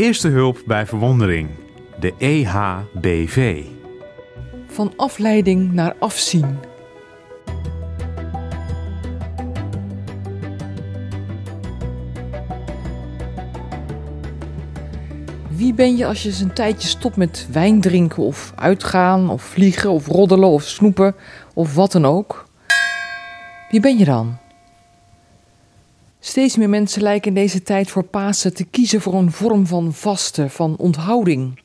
Eerste hulp bij verwondering. De EHBV. Van afleiding naar afzien. Wie ben je als je eens een tijdje stopt met wijn drinken of uitgaan of vliegen of roddelen of snoepen of wat dan ook? Wie ben je dan? Steeds meer mensen lijken in deze tijd voor Pasen te kiezen voor een vorm van vasten, van onthouding.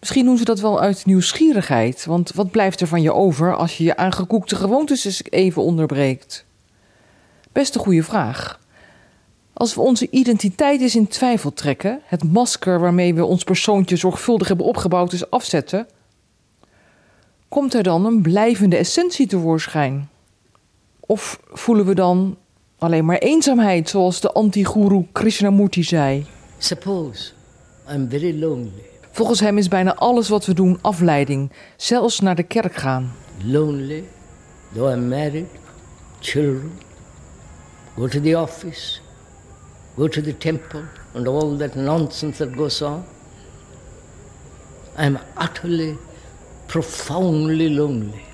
Misschien doen ze dat wel uit nieuwsgierigheid, want wat blijft er van je over als je je aangekoekte gewoontes eens even onderbreekt? Best een goede vraag. Als we onze identiteit eens in twijfel trekken, het masker waarmee we ons persoontje zorgvuldig hebben opgebouwd is afzetten, komt er dan een blijvende essentie tevoorschijn? Of voelen we dan alleen maar eenzaamheid, zoals de anti-guru Krishnamurti zei? Suppose I'm very lonely. Volgens hem is bijna alles wat we doen afleiding, zelfs naar de kerk gaan. Lonely, though I'm married, children, go to the office, go to the temple, and all that nonsense that goes on. I'm utterly, profoundly lonely.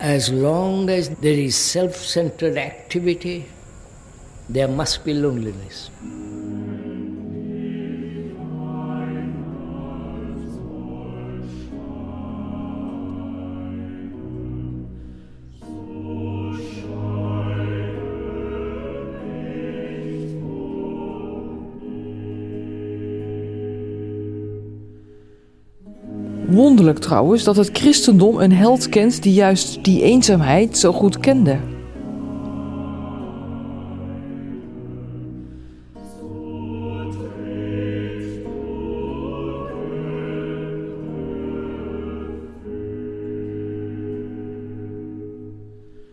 As long as there is self centered activity, there must be loneliness. Wonderlijk trouwens dat het christendom een held kent die juist die eenzaamheid zo goed kende.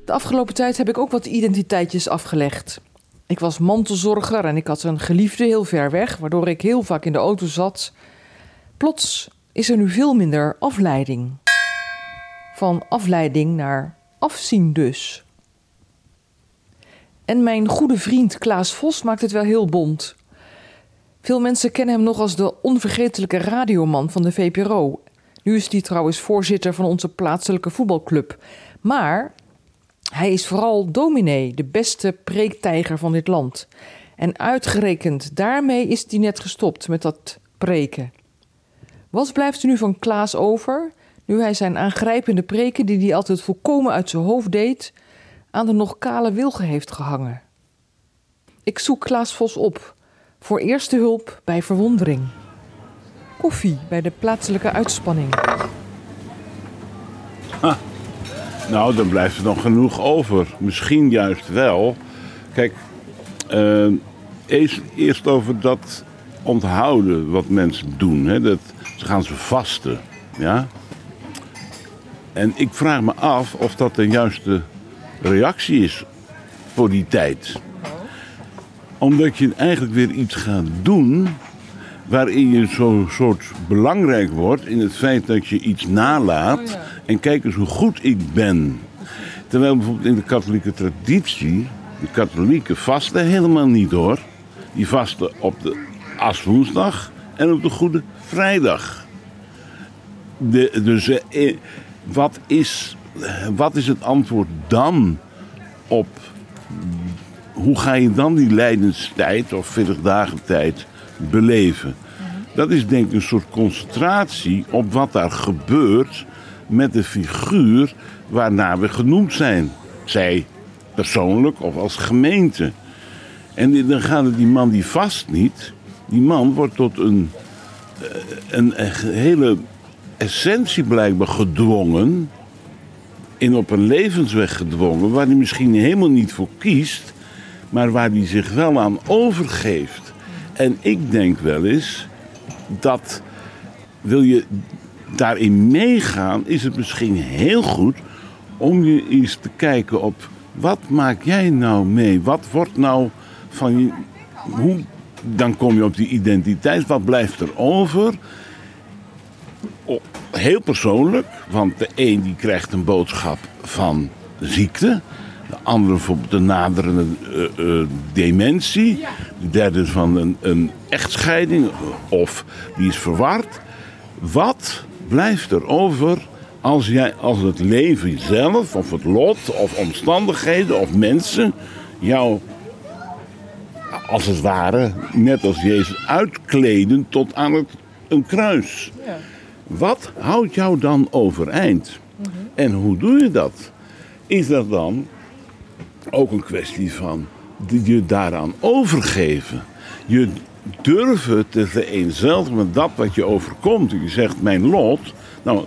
De afgelopen tijd heb ik ook wat identiteitjes afgelegd. Ik was mantelzorger en ik had een geliefde heel ver weg, waardoor ik heel vaak in de auto zat. Plots is er nu veel minder afleiding. Van afleiding naar afzien dus. En mijn goede vriend Klaas Vos maakt het wel heel bont. Veel mensen kennen hem nog als de onvergetelijke radioman van de VPRO. Nu is hij trouwens voorzitter van onze plaatselijke voetbalclub. Maar hij is vooral dominee, de beste preektijger van dit land. En uitgerekend daarmee is hij net gestopt met dat preken. Wat blijft er nu van Klaas over, nu hij zijn aangrijpende preken, die hij altijd volkomen uit zijn hoofd deed, aan de nog kale wilgen heeft gehangen? Ik zoek Klaas Vos op, voor eerste hulp bij verwondering. Koffie bij de plaatselijke uitspanning. Nou, dan blijft er nog genoeg over. Misschien juist wel. Kijk, eh, eerst, eerst over dat onthouden wat mensen doen. Hè. Dat, ze gaan ze vasten. Ja? En ik vraag me af of dat de juiste reactie is voor die tijd. Omdat je eigenlijk weer iets gaat doen waarin je zo soort belangrijk wordt in het feit dat je iets nalaat en kijk eens hoe goed ik ben. Terwijl bijvoorbeeld in de katholieke traditie, de katholieken vasten helemaal niet hoor. Die vasten op de aswoensdag en op de Goede Vrijdag. De, dus eh, eh, wat, is, wat is het antwoord dan op hoe ga je dan die lijdenstijd of 40 dagen tijd beleven? Dat is denk ik een soort concentratie op wat daar gebeurt met de figuur waarnaar we genoemd zijn. Zij persoonlijk of als gemeente. En dan gaat het die man die vast niet. Die man wordt tot een, een, een hele essentie blijkbaar gedwongen. In op een levensweg gedwongen waar hij misschien helemaal niet voor kiest. Maar waar hij zich wel aan overgeeft. En ik denk wel eens dat wil je daarin meegaan, is het misschien heel goed om je eens te kijken op wat maak jij nou mee? Wat wordt nou van je. Hoe, dan kom je op die identiteit. Wat blijft er over? Heel persoonlijk, want de een die krijgt een boodschap van ziekte. De andere bijvoorbeeld de naderende eh, dementie. De derde van een, een echtscheiding of die is verward. Wat blijft er over als, jij, als het leven zelf of het lot of omstandigheden of mensen jou als het ware, net als Jezus, uitkleden tot aan het, een kruis. Ja. Wat houdt jou dan overeind? En hoe doe je dat? Is dat dan ook een kwestie van je daaraan overgeven? Je durven te vereenzelvigen met dat wat je overkomt. Je zegt, mijn lot, nou,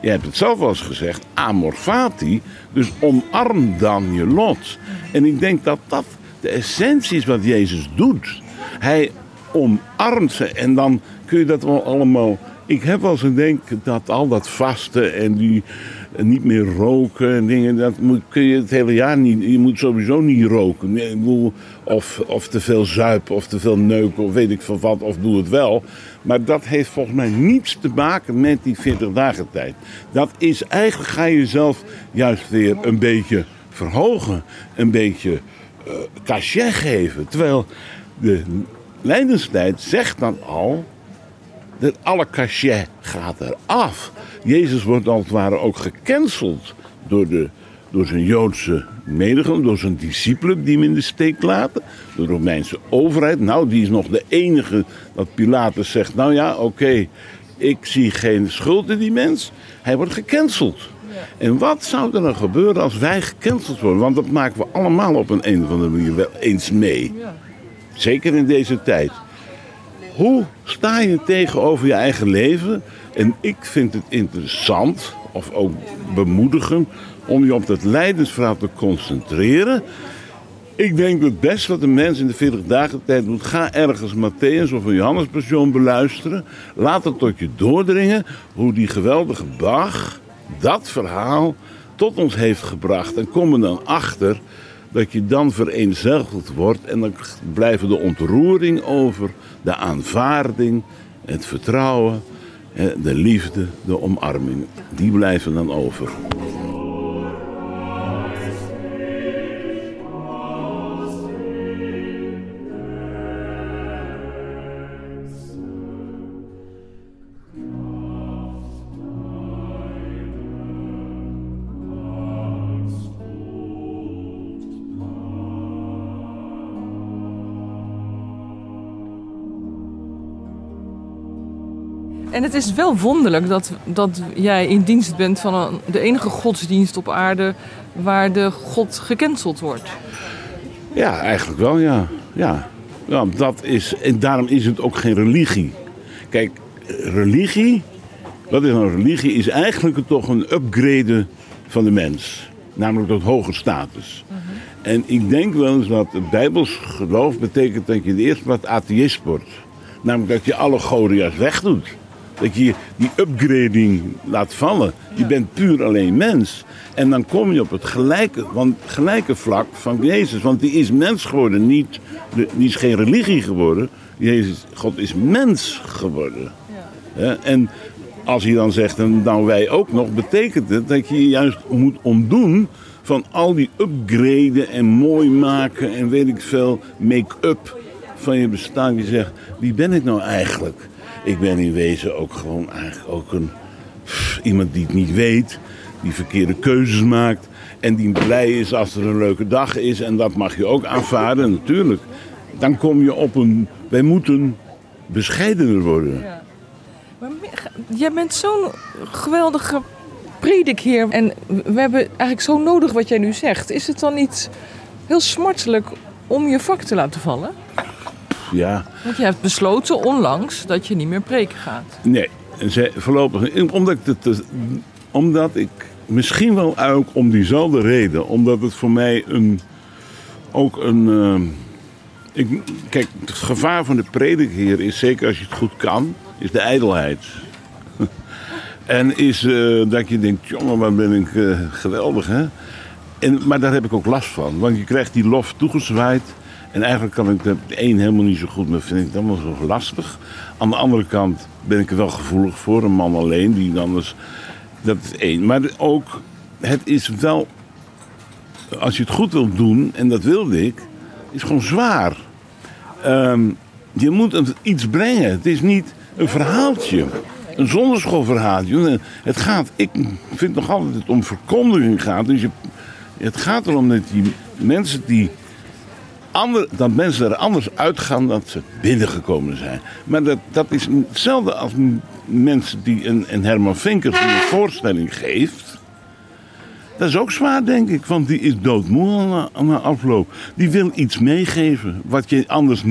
jij hebt het zelf al eens gezegd, amor fati, dus omarm dan je lot. En ik denk dat dat de essentie is wat Jezus doet. Hij omarmt ze en dan kun je dat allemaal. Ik heb wel eens een denk dat al dat vasten en die niet meer roken en dingen, dat moet, kun je het hele jaar niet. Je moet sowieso niet roken. Nee, of, of te veel zuipen of te veel neuken of weet ik veel wat, of doe het wel. Maar dat heeft volgens mij niets te maken met die 40 dagen tijd. Dat is eigenlijk ga je jezelf juist weer een beetje verhogen. Een beetje uh, cachet geven. Terwijl de lijdenstijd zegt dan al dat alle cachet gaat eraf. Jezus wordt als het ware ook gecanceld door, de, door zijn Joodse medegenomen, door zijn discipelen die hem in de steek laten, de Romeinse overheid. Nou, die is nog de enige dat Pilatus zegt, nou ja, oké, ik zie geen schuld in die mens. Hij wordt gecanceld. En wat zou er dan gebeuren als wij gecanceld worden? Want dat maken we allemaal op een, een of andere manier wel eens mee. Zeker in deze tijd. Hoe sta je tegenover je eigen leven? En ik vind het interessant, of ook bemoedigend, om je op dat lijdensverhaal te concentreren. Ik denk dat het best wat een mens in de 40 dagen tijd moet. Ga ergens Matthäus of een Johannespassion beluisteren. Laat het tot je doordringen hoe die geweldige Bach dat verhaal tot ons heeft gebracht. En kom er dan achter dat je dan vereenzelvigd wordt. En dan blijven de ontroering over, de aanvaarding, het vertrouwen, de liefde, de omarming. Die blijven dan over. En het is wel wonderlijk dat, dat jij in dienst bent van een, de enige godsdienst op aarde waar de God gecanceld wordt. Ja, eigenlijk wel, ja. ja. ja dat is, en daarom is het ook geen religie. Kijk, religie, wat is nou religie? Is eigenlijk toch een upgrade van de mens. Namelijk tot hoger status. En ik denk wel eens dat het Bijbels geloof betekent dat je eerst wat atheïst wordt. Namelijk dat je alle goden wegdoet. Dat je die upgrading laat vallen. Je bent puur alleen mens. En dan kom je op het gelijke, want, gelijke vlak van Jezus. Want die is mens geworden, niet, die is geen religie geworden. Jezus, God is mens geworden. Ja. En als hij dan zegt, en nou wij ook nog, betekent het dat je je juist moet ontdoen van al die upgraden en mooi maken en weet ik veel, make-up van je bestaan. Je zegt, wie ben ik nou eigenlijk? Ik ben in wezen ook gewoon eigenlijk ook een, iemand die het niet weet, die verkeerde keuzes maakt en die blij is als er een leuke dag is. En dat mag je ook aanvaarden, natuurlijk. Dan kom je op een. Wij moeten bescheidener worden. Ja. Maar jij bent zo'n geweldige predikheer. En we hebben eigenlijk zo nodig wat jij nu zegt. Is het dan niet heel smartelijk om je vak te laten vallen? Ja. Want je hebt besloten onlangs dat je niet meer preken gaat. Nee, ze, voorlopig. Omdat ik, het, omdat ik misschien wel ook om diezelfde reden. Omdat het voor mij een, ook een. Uh, ik, kijk, het gevaar van de prediker is, zeker als je het goed kan, is de ijdelheid. en is uh, dat je denkt, jongen, wat ben ik uh, geweldig, hè? En, maar daar heb ik ook last van. Want je krijgt die lof toegezwaaid. En eigenlijk kan ik de één helemaal niet zo goed, maar vind ik het allemaal zo lastig. Aan de andere kant ben ik er wel gevoelig voor, een man alleen, die dan dus. Dat is één. Maar ook, het is wel. als je het goed wilt doen, en dat wilde ik, is gewoon zwaar. Ehm, je moet iets brengen. Het is niet een verhaaltje. Een zonderschoolverhaaltje. Het gaat, ik vind nog altijd dat het om verkondiging gaat. Dus je, het gaat erom dat die mensen die dat mensen er anders uitgaan dan ze binnengekomen zijn. Maar dat, dat is hetzelfde als mensen die een, Herman Vinkers een voorstelling geeft. Dat is ook zwaar, denk ik, want die is doodmoe na, na afloop. Die wil iets meegeven wat je anders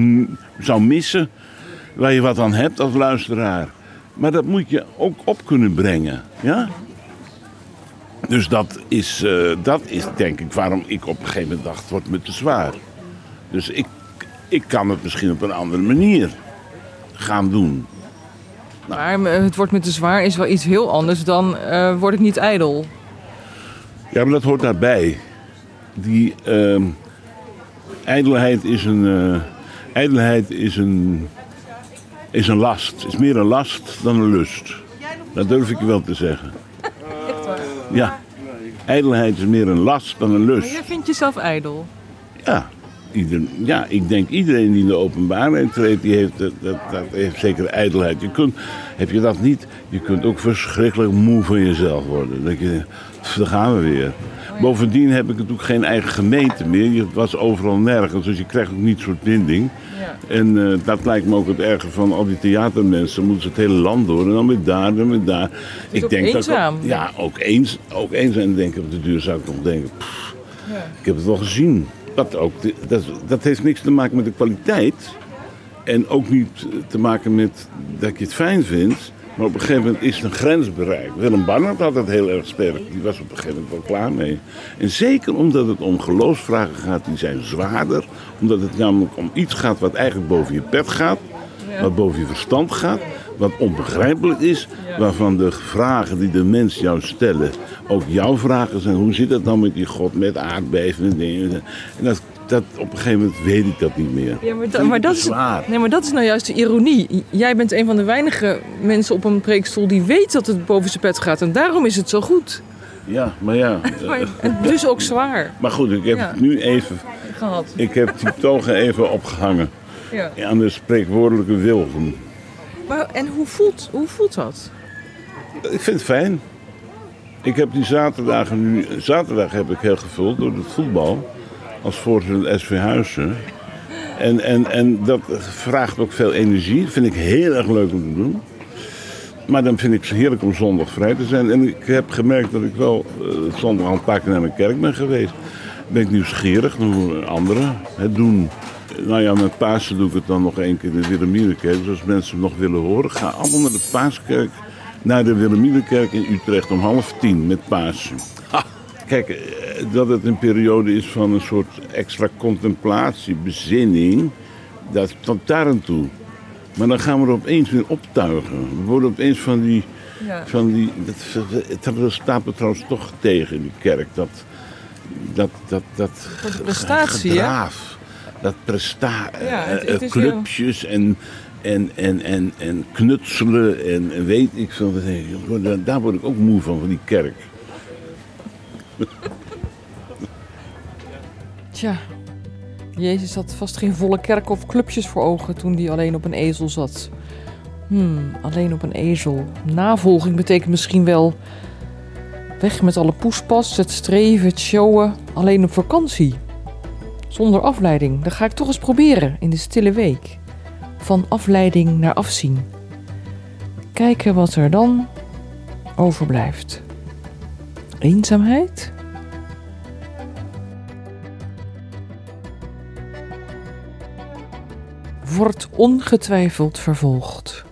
zou missen, waar je wat aan hebt als luisteraar. Maar dat moet je ook op kunnen brengen, ja? Dus dat is, eh, dat is denk ik waarom ik op een gegeven moment dacht, wordt me te zwaar. Dus ik, ik kan het misschien op een andere manier gaan doen. Maar eh, het wordt me te zwaar is wel iets heel anders dan eh, word ik niet ijdel. Ja, maar dat hoort daarbij. Die ehm, ijdelheid is een, eh, ijdelheid is een, is een last. Is meer een last dan een lust. Dat durf ik je wel te zeggen. Ja, ijdelheid is meer een last dan een Maar lust. jij vindt jezelf ijdel. Ja, ieder, ja, ik denk iedereen die in de openbaarheid treedt, die heeft, dat, dat, dat heeft zeker ijdelheid. Je kunt, heb je dat niet, je kunt ook verschrikkelijk moe van jezelf worden. Dat je, daar gaan we weer. Bovendien heb ik natuurlijk geen eigen gemeente meer. Je was overal nergens, dus je krijgt ook niet soort binding. Ja. En eh, dat lijkt me ook het erge van al die theatermensen. Moeten ze het hele land door en dan weer daar, dan weer daar. Ik ook dat eenzaam. ja, ook eens. Ook eens. En denken op de duur zou ik nog denken, pff, ik heb het wel gezien. Dat, ook, dat, dat heeft niks te maken met de kwaliteit. En ook niet te maken met dat je het fijn vindt. Maar op een gegeven moment is een grens bereikt. Willem Barnard had dat heel erg sterk. Die was op een gegeven moment wel klaar mee. En zeker omdat het om geloofsvragen gaat, die zijn zwaarder. Omdat het namelijk om iets gaat wat eigenlijk boven je pet gaat. Wat boven je verstand gaat. Wat onbegrijpelijk is. Waarvan de vragen die de mens jou stellen ook jouw vragen zijn. Hoe zit het dan met die God, met aardbevingen en dingen. En dat, dat, op een gegeven moment weet ik dat niet meer. Ja, maar, da- maar, dat is, zwaar. nee, maar dat is nou juist de ironie. Jij bent een van de weinige mensen op een preekstoel die weet dat het boven zijn pet gaat. En daarom is het zo goed. Ja, maar ja. eh, Maar, en dus ook zwaar Maar goed, ik heb Ja. het nu even. gehad. Ik heb die togen even opgehangen Ja. aan de spreekwoordelijke wilgen. Maar, en hoe voelt, hoe voelt dat? Ik vind het fijn. Ik heb die zaterdagen nu. Zaterdag heb ik heel gevuld door het voetbal. Als voorzitter SV Huizen. En, en, en dat vraagt ook veel energie. Dat vind ik heel erg leuk om te doen. Maar dan vind ik het heerlijk om zondag vrij te zijn. En ik heb gemerkt dat ik wel eh, zondag al een paar keer naar mijn kerk ben geweest. Ben ik nieuwsgierig naar hoe anderen het doen. Nou ja, met Pasen doe ik het dan nog één keer in de Wilhelminakerk. Dus als mensen het nog willen horen, ga allemaal naar de Paaskerk. Naar de Wilhelminakerk in Utrecht om half tien met Pasen. Ha, Kijk, eh, dat het een periode is van een soort extra contemplatie, bezinning. Dat tot daar aan toe. Maar dan gaan we er opeens weer optuigen. We worden opeens van die. Ja. Van die dat, dat staat me trouwens toch tegen in die kerk. Dat. Dat. Dat. dat Voor de prestatie, hè? Dat presta. Ja, het- eh, het is clubjes en. En, en, en, en knutselen en, en weet ik veel. Daar, daar word ik ook moe van, van die kerk. Tja, Jezus had vast geen volle kerk of clubjes voor ogen toen hij alleen op een ezel zat. Hmm, alleen op een ezel. Navolging betekent misschien wel weg met alle poespas, het streven, het showen, alleen op vakantie. Zonder afleiding, dat ga ik toch eens proberen in de stille week. Van afleiding naar afzien. Kijken wat er dan overblijft. Eenzaamheid? wordt ongetwijfeld vervolgd.